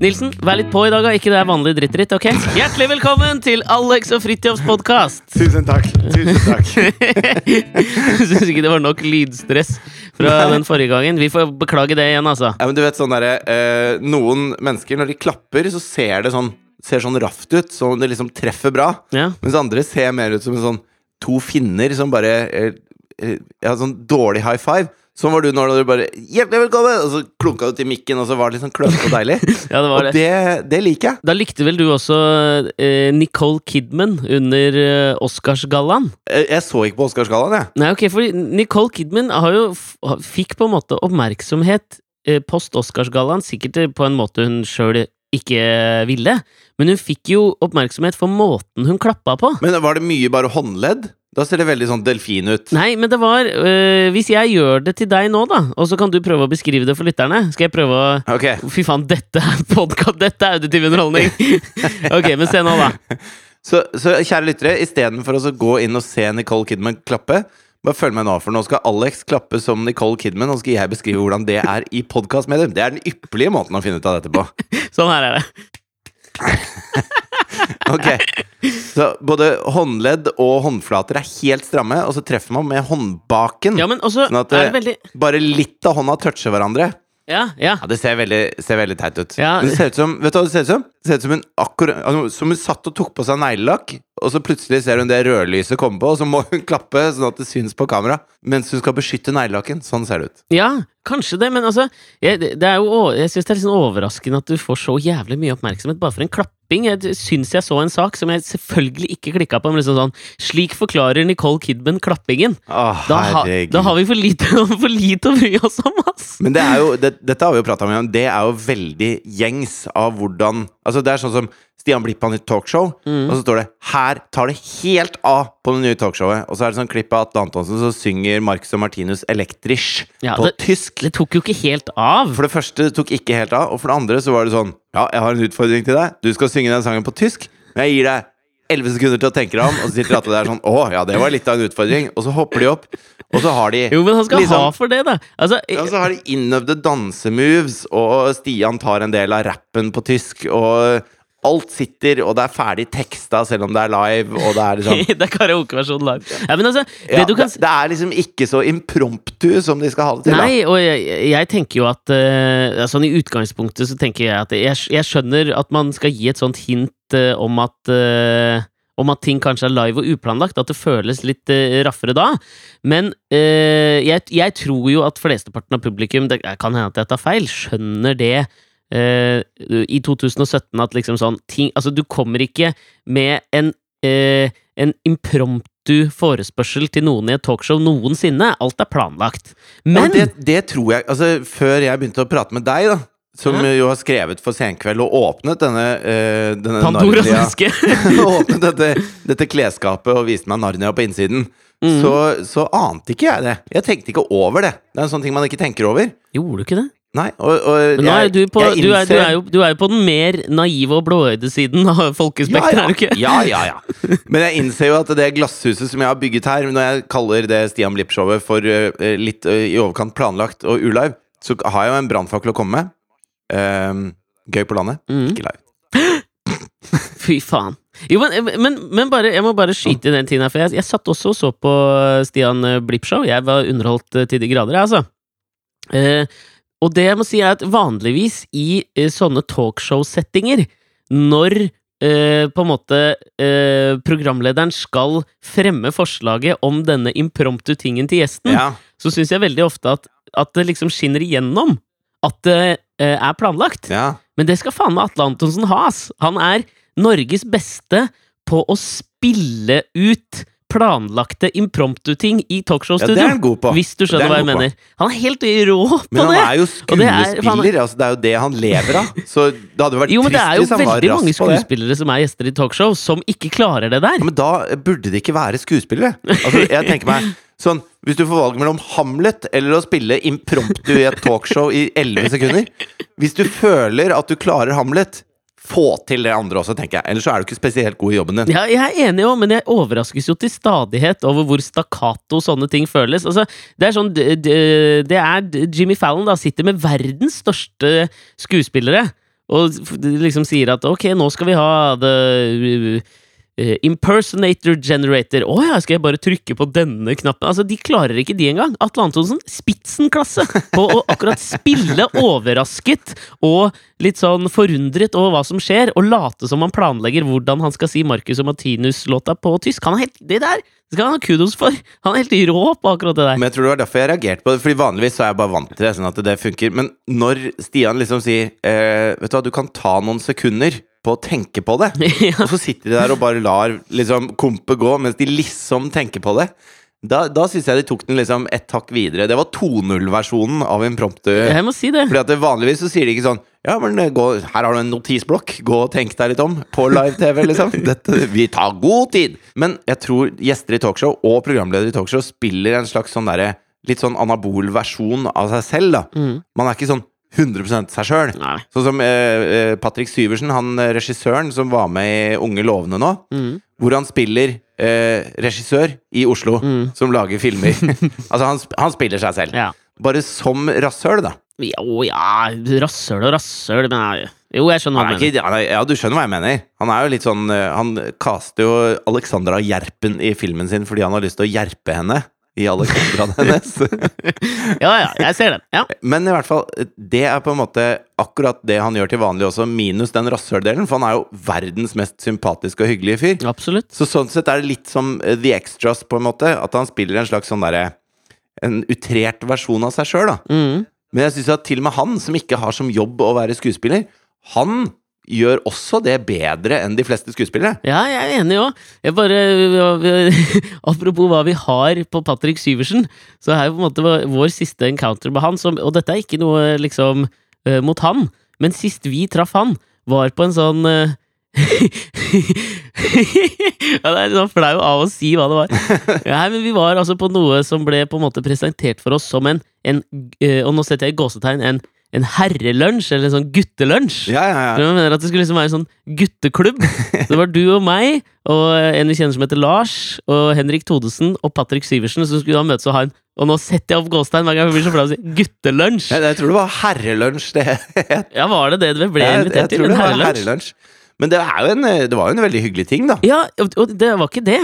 Nilsen, vær litt på i dag, da. Ikke det er vanlig dritt-dritt, ok? Hjertelig velkommen til Alex og Fridtjofs podkast! Tusen takk. Tusen takk. Syns ikke det var nok lydstress fra den forrige gangen. Vi får beklage det igjen, altså. Ja, men du vet sånn derre eh, Noen mennesker, når de klapper, så ser det sånn Ser sånn raft ut, så det liksom treffer bra. Ja. Mens andre ser mer ut som en sånn to finner som bare eh, eh, Ja, sånn dårlig high five. Sånn var du når du bare 'Hjertelig velkommen!' Og så klunka du til mikken, og så var det litt sånn klønete og deilig. Ja, det var Og det. det, det liker jeg. Da likte vel du også eh, Nicole Kidman under eh, Oscarsgallaen? Jeg, Jeg så ikke på Oscarsgallaen, jeg. Nei, ok, for Nicole Kidman har jo, fikk på en måte oppmerksomhet eh, post Oscarsgallaen, sikkert eh, på en måte hun sjøl ikke ville, men hun fikk jo oppmerksomhet for måten hun klappa på. Men var det mye bare håndledd? Da ser det veldig sånn delfin ut. Nei, men det var øh, Hvis jeg gjør det til deg nå, da, og så kan du prøve å beskrive det for lytterne Skal jeg prøve å okay. Fy faen, dette er podkast! Dette er auditiv underholdning! ok, men se nå, da. Så, så kjære lyttere, istedenfor å gå inn og se Nicole Kidman klappe, bare følg meg nå, for nå skal Alex klappe som Nicole Kidman, og så skal jeg beskrive hvordan det er i podkastmedium. Det er den ypperlige måten å finne ut av dette på. Sånn her er det. Ok, Så både håndledd og håndflater er helt stramme, og så treffer man med håndbaken. Ja, men også Sånn at er det- det veldig Bare litt av hånda toucher hverandre. Ja, ja. Ja, Det ser veldig, ser veldig teit ut. Ja. Men det ser ut som Vet du hva det ser ut som? Det ser ut som hun akkurat altså, Som hun satt og tok på seg neglelakk, og så plutselig ser hun det rødlyset komme på, og så må hun klappe sånn at det syns på kamera mens hun skal beskytte neglelakken. Sånn ser det ut. Ja, kanskje det, men altså jeg, det er jo, Jeg syns det er litt sånn overraskende at du får så jævlig mye oppmerksomhet bare for en klapping. Jeg syns jeg så en sak som jeg selvfølgelig ikke klikka på, men liksom sånn Slik forklarer Nicole Kidman klappingen. Å, Da, ha, da har vi for lite, for lite å bry oss om, ass! Men det jo, det, dette har vi jo prata om, det er jo veldig gjengs av hvordan Altså Det er sånn som Stian Blipp har nytt talkshow, Mm. og så står det 'Her tar det helt av' på det nye talkshowet. Og så er det sånn klipp av Atle Antonsen som synger Marcus og Martinus elektrisch Ja, på det- tysk. Det tok jo ikke helt av. For det første det tok ikke helt av, og for det andre så var det sånn Ja, jeg har en utfordring til deg. Du skal synge den sangen på tysk, men jeg gir deg 11 sekunder til å tenke deg om, og så sitter Atle der sånn Å, ja, det var litt av en utfordring. Og så hopper de opp, og så har de Jo, men han skal liksom- ha for det, da. Altså, ja, så har de innøvde dansemoves, og Stian tar en del av rappen på tysk, og alt sitter, og det er ferdig teksta selv om det er live, og det er liksom det er karaokeversjon live. Ja, men altså, det ja, du kan det, det er liksom ikke så impromptu som de skal ha det til. da. Nei, og jeg, jeg tenker jo at uh, Sånn i utgangspunktet så tenker jeg at jeg, jeg skjønner at man skal gi et sånt hint uh, om at uh, om at ting kanskje er live og uplanlagt, at det føles litt eh, raffere da. Men eh, jeg, jeg tror jo at flesteparten av publikum, det kan hende at jeg tar feil, skjønner det eh, i 2017 at liksom sånn ting Altså, du kommer ikke med en, eh, en impromptu forespørsel til noen i et talkshow noensinne. Alt er planlagt. Men ja, det, det tror jeg Altså, før jeg begynte å prate med deg, da, som Ja. jo har skrevet for Senkveld og åpnet denne, uh, denne Pandoras eske! åpnet dette, dette klesskapet og viste meg Narnia på innsiden, Mm. så, så ante ikke jeg det. Jeg tenkte ikke over det. Det er en sånn ting man ikke tenker over. Gjorde du ikke det? Nei, og, og er jeg- du, på, jeg du, er, du, er jo, du er jo på den mer naive og blåøyde siden av folkespekteret, er du ikke? Ja, ja, ja. Men jeg innser jo at det glasshuset som jeg har bygget her, når jeg kaller det Stian Blipp-showet for uh, litt uh, i overkant planlagt og ulive, så har jeg jo en brannfakkel å komme med. Ehm, gøy på landet, mm. ikke live. Fy faen. Jo, men, men, men bare, jeg må bare skyte i den tiden her, for jeg, jeg satt også og så på Stian Blipp-show. Jeg var underholdt eh, til de grader, jeg, altså. Eh, og det jeg må si, er at vanligvis i eh, sånne talkshow-settinger, når eh, på en måte eh, programlederen skal fremme forslaget om denne impromptu tingen til gjesten, Ja. så syns jeg veldig ofte at, at det liksom skinner igjennom at det eh, er planlagt. ja. Men det skal faen meg Atle Antonsen ha, ass! Han er Norges beste på å spille ut planlagte impromptu-ting i Ja, det talkshow-studio. er han god på. hvis du er skjønner hva jeg mener. Han er helt rå på det! Men han det! er jo skuespiller, det er- altså det er jo det han lever av. Så det hadde vært Jo, men det er jo veldig mange skuespillere som er gjester i talkshow, som ikke klarer det der. Ja, men da burde det ikke være skuespillere. Altså, jeg tenker meg sånn Hvis du får valg mellom Hamlet eller å spille impromptu i et talkshow i 11 sekunder Hvis du føler at du klarer Hamlet, få til det andre også, tenker jeg. Ellers så er du ikke spesielt god i jobben din. Ja, jeg er enig jo, men jeg overraskes jo til stadighet over hvor stakkato sånne ting føles. Altså, det er sånn Det er Jimmy Fallon da sitter med verdens største skuespillere, og liksom sier at ok, nå skal vi ha the Impersonator generator. Å ja, skal jeg bare trykke på denne knappen? Altså, De klarer ikke de engang. Atle Antonsen, spitsenklasse på å akkurat spille overrasket og litt sånn forundret over hva som skjer, og late som han planlegger hvordan han skal si Marcus og Martinus-låta på tysk. Han er helt, Det der det skal han ha kudos for! Han er helt rå på akkurat det der. Men jeg tror det var derfor jeg reagerte på det. Fordi vanligvis så er jeg bare vant til det. Sånn at det funker Men når Stian liksom sier eh, Vet du hva, du kan ta noen sekunder på å tenke på det. ja. Og så sitter de der og bare lar liksom kompet gå mens de liksom tenker på det. Da, da syns jeg de tok den liksom et hakk videre. Det var 2.0-versjonen av impromptu. Jeg må si det. Fordi at det Vanligvis så sier de ikke sånn Ja, men eh, gå, her har du en notisblokk. Gå og tenk deg litt om. På live-TV, liksom. Dette, vi tar god tid! Men jeg tror gjester i talkshow og programledere i talkshow spiller en slags sånn derre Litt sånn anabol versjon av seg selv, da. Mm. Man er ikke sånn 100 seg sjøl. Sånn som eh, eh, Patrick Syversen, han eh, regissøren som var med i Unge lovende nå. Mm. Hvor han spiller eh, regissør i Oslo, Mm. som lager filmer. altså, han, han spiller seg selv. Ja. Bare som rasshøl, da. Ja, å ja, rasshøl og rasshøl, men. Jo, jeg skjønner hva du er mener. er, ja, du skjønner hva jeg mener. Han er jo litt sånn eh, Han kaster jo Alexandra Gjerpen i filmen sin fordi han har lyst til å gjerpe henne i Alexandraen hennes. Ja, ja, jeg ser den. Ja. Men i hvert fall, det er på en måte akkurat det han gjør til vanlig også, minus den rasshøldelen, for han er jo verdens mest sympatiske og hyggelige fyr. Absolutt. Så sånn sett er det litt som eh, The Extras, på en måte. At han spiller en slags sånn derre En utrert versjon av seg sjøl, da. Mm. Men jeg syns at til og med han, som ikke har som jobb å være skuespiller, han gjør også det bedre enn de fleste skuespillere. Ja, jeg er enig òg. Jeg bare Apropos hva vi har på Patrick Syversen, så er jo på en måte vår- vår siste encounter med han som Og dette er ikke noe liksom eh, mot han, men sist vi traff han, var på en sånn eh, ja, det er litt sånn flau av å si hva det var. Nei, men Vi var altså på noe som ble på en måte presentert for oss som en, en eh, Og nå setter jeg i gåsetegn en, en herrelunsj, eller en sånn guttelunsj. Ja, ja, ja. Jeg mener at det skulle liksom være en sånn gutteklubb. Så det var du og meg, og en vi kjenner som heter Lars, og Henrik Thodesen og Patrick Syversen som skulle da møtes og ha en Og nå setter jeg opp gåstein hver gang jeg blir så flau og sier guttelunsj! Jeg, jeg tror det var herrelunsj det het. Ja, var det det du ble Jeg, jeg invitert til? tror En det var herrelunsj? herrelunsj. Men det, jo en, det var jo en veldig hyggelig ting, da. Ja, og og det var ikke det.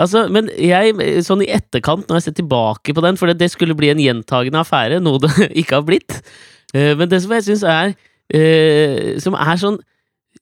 Altså, men jeg, sånn i etterkant, når jeg ser tilbake på den, for det, det skulle bli en gjentagende affære, noe det ikke har blitt. Eh, men det som jeg syns er eh, Som er sånn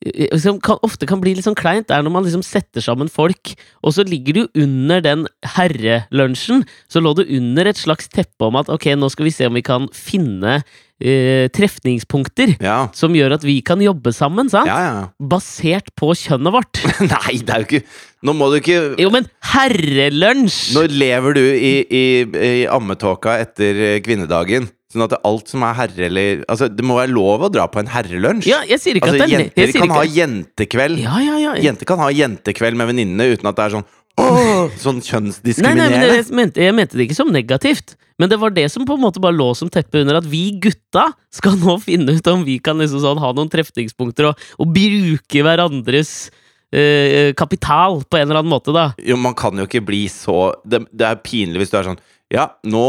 eh, som kan, ofte kan bli litt sånn kleint, er når man liksom setter sammen folk, og så ligger det jo under den herrelunsjen, så lå det under et slags teppe om at ok, nå skal vi se om vi kan finne eh, trefningspunkter Ja. som gjør at vi kan jobbe sammen, sant? Ja, ja. Basert på kjønnet vårt. Nei, det er jo ikke Nå må du ikke Jo, men herrelunsj! Nå lever du i, i, i ammetåka etter kvinnedagen. Sånn at alt som er herre eller Altså, det må være lov å dra på en herrelunsj. Ja, jeg sier ikke altså, at det er jenter kan ha jentekveld. Ja, ja, ja. Jenter kan ha jentekveld med venninnene uten at det er sånn Åh, sånn Nei, nei, men kjønnsdiskriminerende. det, jeg, mente, jeg mente det ikke som negativt. Men det var det som på en måte bare lå som teppe under at vi gutta skal nå finne ut om vi kan liksom sånn ha noen trefningspunkter og, og bruke hverandres eh, kapital på en eller annen måte, da. Jo, man kan jo ikke bli så Det, det er pinlig hvis du er sånn Ja, nå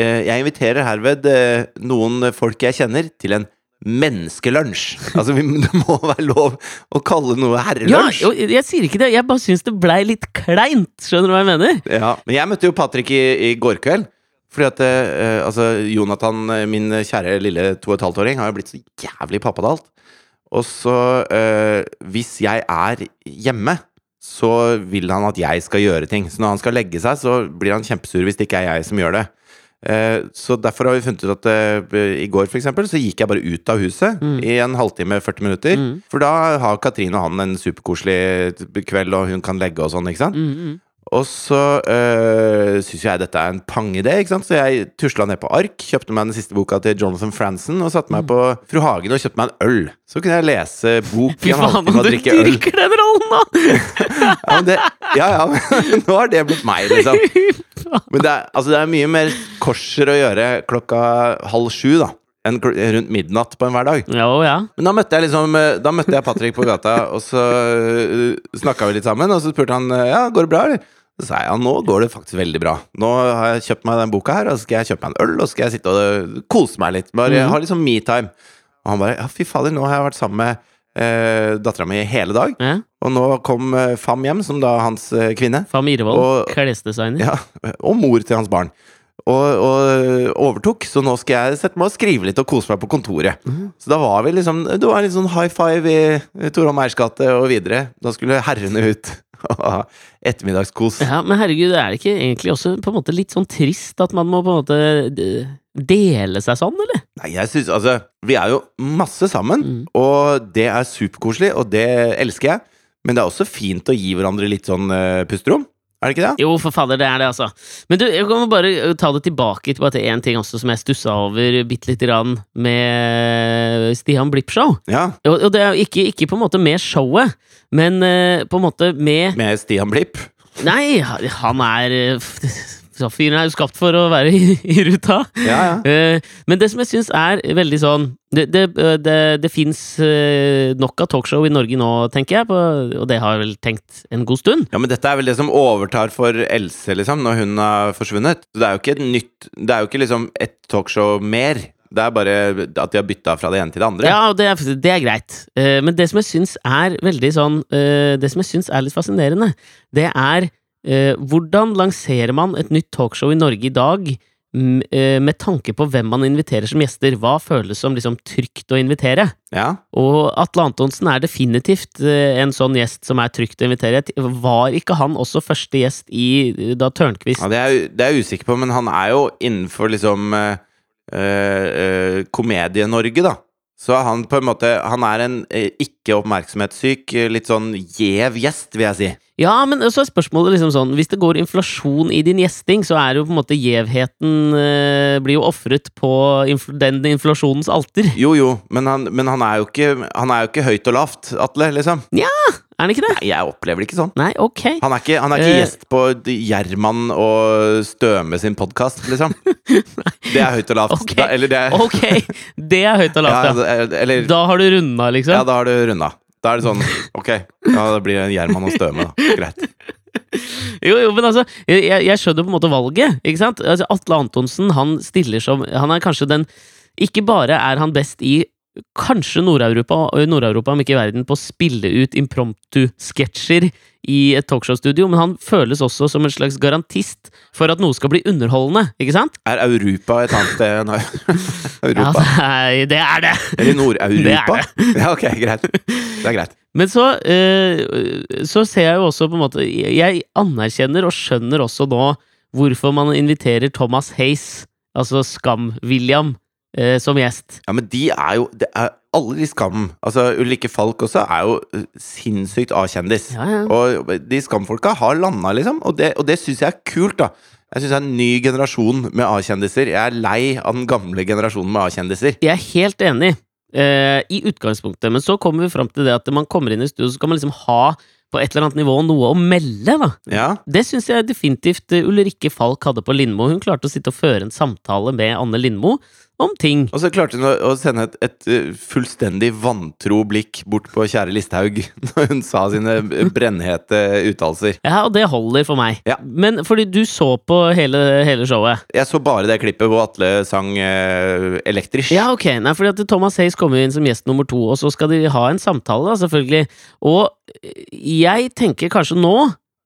eh, Jeg inviterer herved eh, noen folk jeg kjenner, til en menneskelunsj. Altså, vi, det må være lov å kalle noe herrelunsj. Ja, jeg sier ikke det, jeg bare syns det blei litt kleint. Skjønner du hva jeg mener? Ja, men jeg møtte jo Patrick i, i går kveld. Fordi at eh, altså, Jonathan, eh, min kjære lille to og et halvt åring, har jo blitt så jævlig pappa til alt. Og så, eh, hvis jeg er hjemme, så vil han at jeg skal gjøre ting. Så når han skal legge seg, så blir han kjempesur hvis det ikke er jeg som gjør det. Eh, så derfor har vi funnet ut at eh, i går for eksempel, så gikk jeg bare ut av huset i en halvtime, 40 minutter. Mm. For da har Katrine og han en superkoselig kveld, og hun kan legge og sånn, ikke sant. Mm, mm. Og så øh, syns jeg dette er en pangidé, ikke sant? så jeg tusla ned på ark, kjøpte meg den siste boka til Jonathan Franzen og satte meg på Fru Hagen og kjøpte meg en øl. Så kunne jeg lese bok Fy i en faen, halvtime og du drikke øl. dyrker den rollen nå! Ja, det, ja, ja, men nå har det blitt meg, liksom. Men det er, altså, det er mye mer korser å gjøre klokka halv sju, da. Enn rundt midnatt på en hverdag. Ja, ja. Men da møtte jeg liksom eh, Da møtte jeg Patrick på gata, og så uh, snakka vi litt sammen. Og så spurte han eh, ja, går det bra, eller? Så sa jeg ja, nå går det faktisk veldig bra. Nå har jeg kjøpt meg den boka her, og så skal jeg kjøpe meg en øl, og så skal jeg sitte og eh, kose meg litt. Bare mm. ha litt sånn me-time. Og han bare Ja, fy fader, nå har jeg vært sammen med eh, dattera mi hele dag. Ja. Og nå kom uh, Fam hjem, som da hans uh, kvinne. Fam Irevold, klesdesigner. Ja, og mor til hans barn. Og, og overtok, så nå skal jeg sette meg og skrive litt og kose meg på kontoret. Så da var vi liksom Det var litt sånn high five i Torholm gate og videre. Da skulle herrene ut ettermiddagskos. Ja, men herregud, er det ikke egentlig også på en måte litt sånn trist at man må på en måte dele seg sånn, eller? Nei, jeg synes, altså Vi er jo masse sammen, Mm. og det er superkoselig, og det elsker jeg. Men det er også fint å gi hverandre litt sånn uh, pusterom. Er det ikke det? Jo, for fader, det er det, altså. Men du, jeg kan bare eh, ta det tilbake til bare én ting også som jeg stussa over bitte lite grann med Stian Blipp-show. Ja, Og, og det er ikke, ikke på en måte med showet, men uh, på en måte med Med Stian Blipp. Nei, han er eh, Fyren er jo skapt for å være i, i ruta. Ja, ja. Eh, men det som jeg syns er veldig sånn Det, det, det, det fins nok av talkshow i Norge nå, tenker jeg, på, og det har jeg vel tenkt en god stund. Ja, men dette er vel det som overtar for Else, liksom, når hun har forsvunnet. Det er jo ikke et nytt Det er jo ikke liksom et talkshow mer. Det er bare at de har bytta fra det ene til det andre. Ja, det er, det er greit. Eh, men det som jeg syns er veldig sånn eh, Det som jeg syns er litt fascinerende, det er eh, hvordan lanserer man et nytt talkshow i Norge i dag eh, med tanke på hvem man inviterer som gjester? Hva føles som liksom trygt å invitere? Ja. Og Atle Antonsen er definitivt eh, en sånn gjest som er trygt å invitere. Var ikke han også første gjest i eh, da Tørnquist Ja, det er, det er jeg usikker på, men han er jo innenfor liksom eh, eh, eh, Komedie-Norge, da. Så han på en måte Han er en eh, ikke oppmerksomhetssyk, eh, litt sånn gjev gjest, vil jeg si. Ja, men så er spørsmålet liksom sånn Hvis det går inflasjon i din gjesting, så er jo på en måte gjevheten eh, Blir jo ofret på infl den inflasjonens alter. Jo, jo, men han, men han er jo ikke Han er jo ikke høyt og lavt, Atle, liksom. Ja, Er han ikke det? Nei, jeg opplever det ikke sånn. Nei, ok. Han er ikke, han er ikke uh, gjest på Gjerman og Støme sin podkast, liksom. Det er høyt og lavt. Ok. Da, eller det er Ok, det er høyt og lavt, ja. ja. Eller Da har du runda, liksom? Ja, da har du runda. Da er det sånn Ok, ja, det blir en Gjerman og Støme, da. Greit. Jo, jo, men altså, jeg, jeg- skjønner på en måte valget, ikke sant? Altså, Atle Antonsen, han stiller som Han er kanskje den Ikke bare er han best i kanskje Nord-Europa, Nord-Europa, om ikke verden, på å spille ut impromptu-sketsjer i et talkshow-studio, men han føles også som en slags garantist for at noe skal bli underholdende, ikke sant? Er Europa et annet sted enn Europa? det er det! Er det. Eller Nord-Europa? Ja, ok, greit. Det er greit. Men så, så ser jeg jo også på en måte Jeg anerkjenner og skjønner også nå hvorfor man inviterer Thomas Hace, altså Skam-William, eh, som gjest. Ja, men de er jo det er Alle de Skam Altså, Ulrikke Falk også er jo uh, sinnssykt A-kjendis. Ja, ja. Og de Skam-folka har landa, liksom. Og det, og det syns jeg er kult, da. Jeg syns det er en ny generasjon med A-kjendiser. Jeg er lei av den gamle generasjonen med A-kjendiser. Jeg er helt enig eh, i utgangspunktet, men så kommer vi fram til det at man kommer inn i studio, så kan man liksom ha på et eller annet nivå noe å melde, da. Ja, Det syns jeg definitivt eh, Ulrikke Falk hadde på Lindmo. Hun klarte å sitte og føre en samtale med Anne Lindmo om ting. Og så klarte hun å, sende et, et uh, fullstendig vantro blikk bort på kjære Listhaug når hun sa sine brennhete uttalelser. Ja, og det holder for meg. Ja. Men fordi du så på hele, hele showet. Jeg så bare det klippet hvor Atle sang uh, elektrisk. Ja, ok. Nei, fordi at Thomas Hayes kommer inn som gjest nummer to, og så skal de ha en samtale, da, selvfølgelig. Og jeg tenker kanskje nå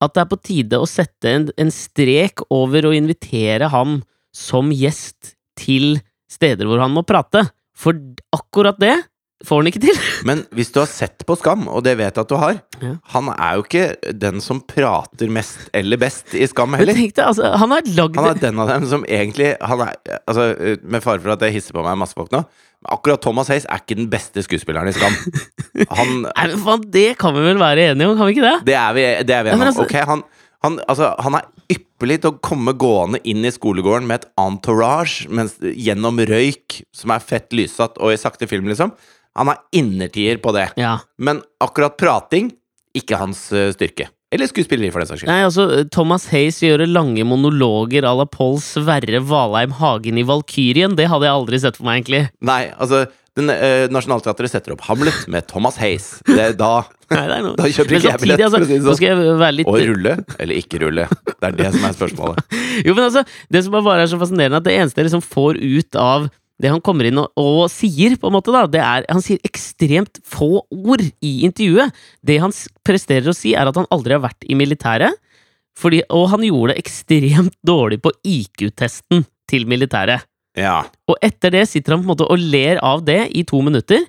at det er på tide å sette en, en strek over å invitere ham som gjest til steder hvor han må prate. For akkurat det får han ikke til. Men hvis du har sett på Skam, og det vet jeg at du har Ja. Han er jo ikke den som prater mest eller best i Skam heller. deg, altså, han Han er den av dem som egentlig han er, altså, Med fare for at jeg hisser på meg masse folk nå, akkurat Thomas Hace er ikke den beste skuespilleren i Skam. Han, Nei, men faen, Det kan vi vel være enige om, kan vi ikke det? det er vi, det er vi enige om. altså- Ok, han, han, altså, han er ypperlig til å komme gående inn i skolegården med et entourage mens, gjennom røyk, som er fett lyssatt, og i sakte film, liksom. Han er innertier på det. Ja. Men akkurat prating, ikke hans eh, styrke. Eller skuespilleri, for den saks skyld. Nei, altså, Thomas Hayes gjøre lange monologer à la Pål Sverre Valheim Hagen i Valkyrien, det hadde jeg aldri sett for meg, egentlig. Nei, altså den, eh, Nationaltheatret setter opp Hamlet med Thomas Hayes. Det er da Nei, det er noe. Da kjøper ikke jeg samtidig, billett, altså, for å si nå sånn. skal jeg være litt Og rulle eller ikke rulle? Det er det som er spørsmålet. Jo, men altså, det som bare er så fascinerende, at det eneste jeg liksom får ut av det han kommer inn og, og sier, på en måte, da, det er Han sier ekstremt få ord i intervjuet. Det han s- presterer å si, er at han aldri har vært i militæret. Fordi, og han gjorde det ekstremt dårlig på IQ-testen til militæret. Ja. Og etter det sitter han på en måte og ler av det i to minutter,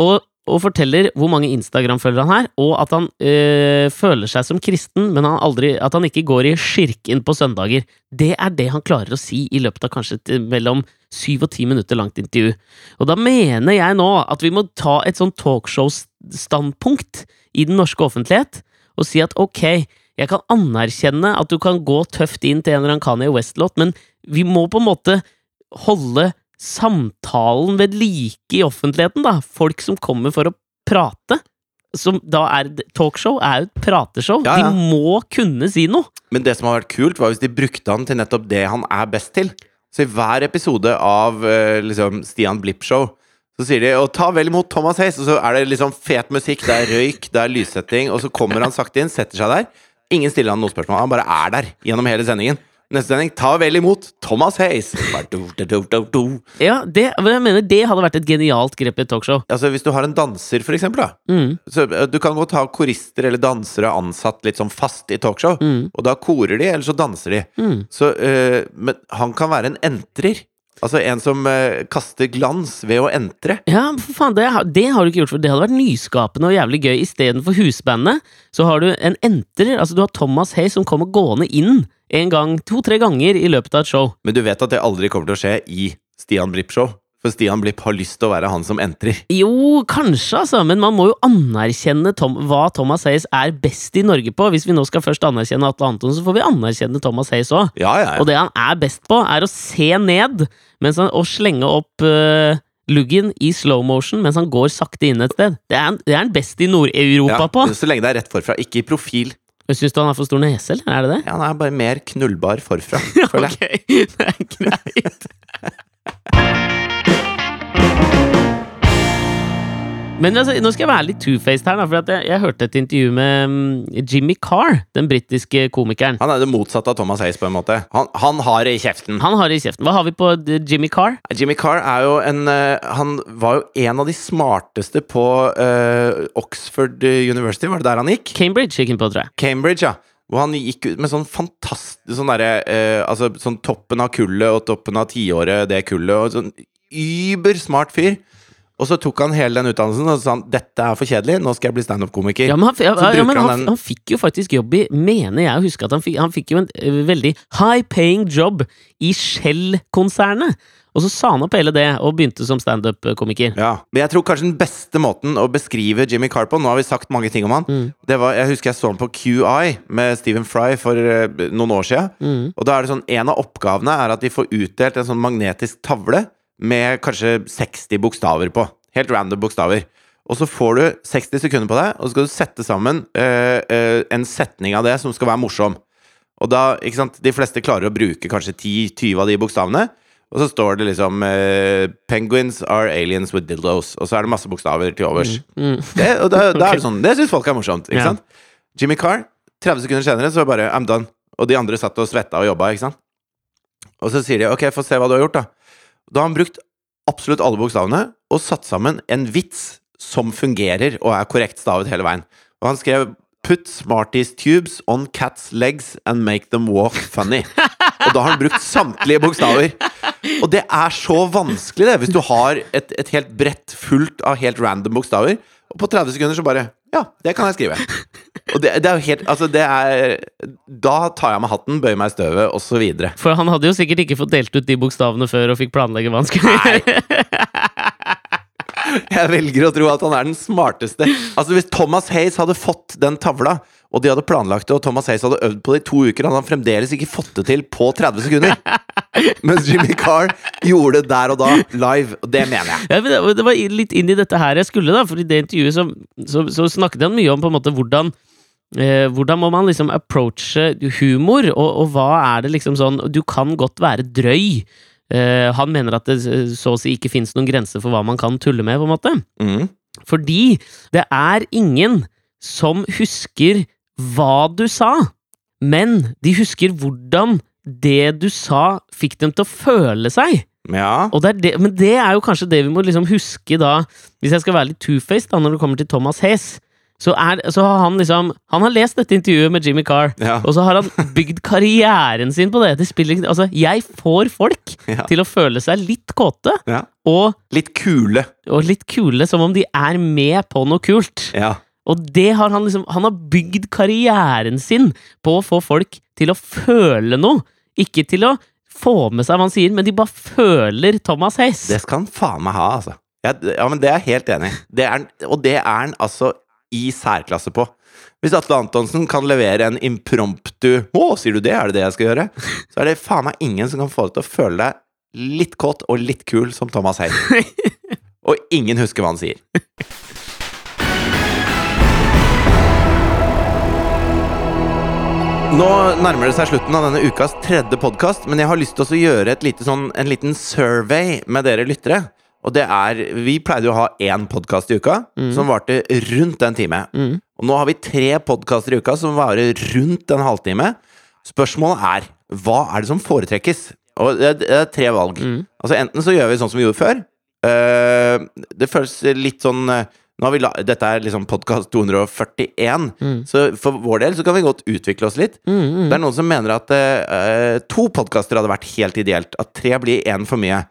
og, og forteller hvor mange Instagram-følgere han har, og at han øh, føler seg som kristen, men han aldri, at han ikke går i kirken på søndager. Det er det han klarer å si i løpet av kanskje mellom syv og ti minutter langt intervju. Og da mener jeg nå at vi må ta et sånn talkshow-standpunkt i den norske offentlighet, og si at ok, jeg kan anerkjenne at du kan gå tøft inn til en eller annen Kanye West-låt, men vi må på en måte holde samtalen ved like i offentligheten, da. Folk som kommer for å prate. Som da er Talkshow er jo et prateshow. Ja, ja. De må kunne si noe. Men det som har vært kult, var hvis de brukte han til nettopp det han er best til. Så i hver episode av eh, liksom Stian Blipp-show så sier de og ta vel imot Thomas Hayes, og så er det liksom fet musikk, det er røyk, det er lyssetting, og så kommer han sakte inn, setter seg der. Ingen stiller han noe spørsmål, han bare er der gjennom hele sendingen. Neste sending, ta vel imot Thomas Hayes. Ja, det, jeg mener det hadde vært et genialt grep i et talkshow. Altså Hvis du har en danser, for eksempel, da. Mm, Så Du kan godt ha korister eller dansere ansatt litt sånn fast i talkshow. mm, Og da korer de, eller så danser de. mm. Så, øh, men han kan være en entrer. Altså en som eh, kaster glans ved å entre. Ja, for faen, det, har- det har du ikke gjort, for det hadde vært nyskapende og jævlig gøy. Istedenfor husbandet, så har du en entrer. Altså, du har Thomas Hay som kommer gående inn en gang, to-tre ganger i løpet av et show. Men du vet at det aldri kommer til å skje i Stian Blipp-show. For Stian Blipp har lyst til å være han som entrer. Jo, kanskje, altså, men man må jo anerkjenne Tom, hva Thomas Hayes er best i Norge på. Hvis vi nå skal først anerkjenne Atle Anton, så får vi anerkjenne Thomas Hayes òg. Ja, ja, Og det han er best på, er å se ned mens han, og slenge opp uh, luggen i slow motion mens han går sakte inn et sted. Det er han, det er han best i Nord-Europa ja. på. Så lenge det er rett forfra, ikke i profil. Syns du han har for stor nese, eller er det det? Ja, Han er bare mer knullbar forfra, føler jeg. Ok, det er greit. Men altså, nå skal jeg være litt two-faced her, for at jeg, jeg hørte et intervju med mm, Jimmy Carr, den britiske komikeren. Han er det motsatte av Thomas Hayes, på en måte. Han, han har det i kjeften. Han har det i kjeften. Hva har vi på eh, Jimmy Carr? Jimmy Carr er jo en eh, Han var jo en av de smarteste på uh, Oxford University, var det der han gikk? Cambridge gikk han på, tror jeg. Cambridge, ja. Hvor han gikk ut med sånn fantastisk Sånn derre uh, Altså sånn toppen av kullet og toppen av tiåret, det kullet, og sånn ybersmart fyr. Og så tok han hele den utdannelsen og sa han, dette er for kjedelig, nå skal jeg bli standup-komiker. Ja, men, han, ja, ja, men han, han fikk jo faktisk jobb i Mener jeg å huske at han fikk, han fikk jo en eh, veldig high paying job i Shell-konsernet. Og så sa han opp hele det, og begynte som standup-komiker. Ja, Men jeg tror kanskje den beste måten å beskrive Jimmy Carr på Nå har vi sagt mange ting om han. Mm. Det var, Jeg husker jeg så han på QI med Stephen Fry for eh, noen år siden. Mm. Og da er det sånn, En av oppgavene er at de får utdelt en sånn magnetisk tavle med kanskje 60 bokstaver på. Helt random bokstaver. Og så får du 60 sekunder på deg, og så skal du sette sammen eh, eh, en setning av det som skal være morsom. Og da, ikke sant, De fleste klarer å bruke kanskje 10-20 av de bokstavene. Og så står det liksom eh, 'Penguins are aliens with dildos'. Og så er det masse bokstaver til overs. Mm. Det, og da, da okay. er det sånn, det syns folk er morsomt. ikke yeah. sant? Jimmy Carr, 30 sekunder senere, så bare 'I'm done'. Og de andre satt og svetta og jobba. ikke sant? Og så sier de 'ok, få se hva du har gjort', da. Da har han brukt absolutt alle bokstavene og satt sammen en vits som fungerer og er korrekt stavet hele veien. Og han skrev 'Put Smarties tubes on cats legs and make them walk funny'. Og da har han brukt samtlige bokstaver. Og det er så vanskelig, det, hvis du har et, et helt brett fullt av helt random bokstaver, og på 30 sekunder så bare Ja, det kan jeg skrive. Og det, det er jo helt Altså, det er Da tar jeg av meg hatten, bøyer meg i støvet, videre. For han hadde jo sikkert ikke fått delt ut de bokstavene før og fikk planlegge hva han skulle. Jeg velger å tro at han er den smarteste. Altså Hvis Thomas Hayes hadde fått den tavla, og de hadde planlagt det, og Thomas Hayes hadde øvd på det i to uker, hadde han fremdeles ikke fått det til på 30 sekunder. Mens Jimmy Carr gjorde det der og da, live. Og det mener jeg. Ja, men det, var litt inn i dette her jeg skulle, da. For i det intervjuet så, så, så snakket han mye om på en måte hvordan eh, hvordan må man liksom approache humor, og, og hva er det liksom sånn Du kan godt være drøy. Eh, han mener at det så å si ikke fins noen grenser for hva man kan tulle med, på en måte. Mm. Fordi det er ingen som husker hva du sa, men de husker hvordan det du sa, fikk dem til å føle seg. Ja. Og det er det, men det er jo kanskje det vi må liksom huske da, hvis jeg skal være litt two-faced da, når det kommer til Thomas Hayes. Så, er, så har han liksom Han har lest dette intervjuet med Jimmy Carr, Ja. og så har han bygd karrieren sin på det. det spiller, altså, jeg får folk Ja. til å føle seg litt kåte ja. og, Litt kule. og litt kule, som om de er med på noe kult. Ja. Og det har han liksom Han har bygd karrieren sin på å få folk til å føle noe. Ikke til å få med seg hva han sier, men de bare føler Thomas Hayes. Det skal han faen meg ha, altså. Ja, ja men det er jeg helt enig i. Og det er han altså i særklasse på. Hvis Atle Antonsen kan levere en impromptu 'Å, sier du det? Er det det jeg skal gjøre?' Så er det faen meg ingen som kan få deg til å føle deg litt kåt og litt kul som Thomas Hayes. Og ingen husker hva han sier. Nå nærmer det seg slutten av denne ukas tredje podkast, men jeg har lyst til å gjøre et lite sånn, en liten survey med dere lyttere. Og det er Vi pleide jo å ha én podkast i uka som varte rundt en time. Mm. Og nå har vi tre podkaster i uka som varer rundt en halvtime. Spørsmålet er hva er det som foretrekkes? Og det er, tre valg. Mm. Altså Enten så gjør vi sånn som vi gjorde før. Eh, det føles litt sånn la, Dette er liksom podkast 241, Mm. så for vår del så kan vi godt utvikle oss litt. Mm, mm. Det er noen som mener at uh, to podkaster hadde vært helt ideelt. At tre blir én for mye.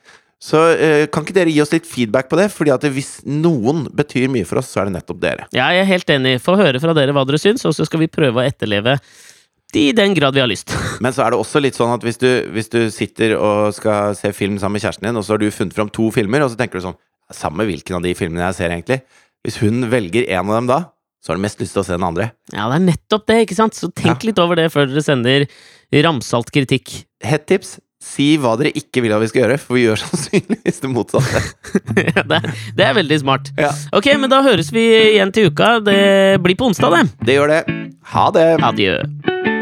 Så uh, kan ikke dere gi oss litt feedback på det? Fordi at hvis noen betyr mye for oss, så er det nettopp dere. Ja, jeg er helt enig. Få høre fra dere hva dere syns, og så skal vi prøve å etterleve i den grad vi har lyst. Men så er det også litt sånn at hvis du, hvis du sitter og skal se film sammen med kjæresten din, og så har du funnet fram to filmer, og så tenker du sånn Samme hvilken av de filmene jeg ser, egentlig. Hvis hun velger en av dem da, så har du mest lyst til å se den andre. Ja, det er nettopp det, ikke sant? Så tenk litt over det før dere sender ramsalt kritikk. Hett tips si hva dere ikke vil at vi skal gjøre, for vi gjør sannsynligvis det motsatte. Ja, det, er, det er veldig smart. Ja. Ok, men da høres vi igjen til uka. Det blir på onsdag, det. Det gjør det. Ha det! Adjø.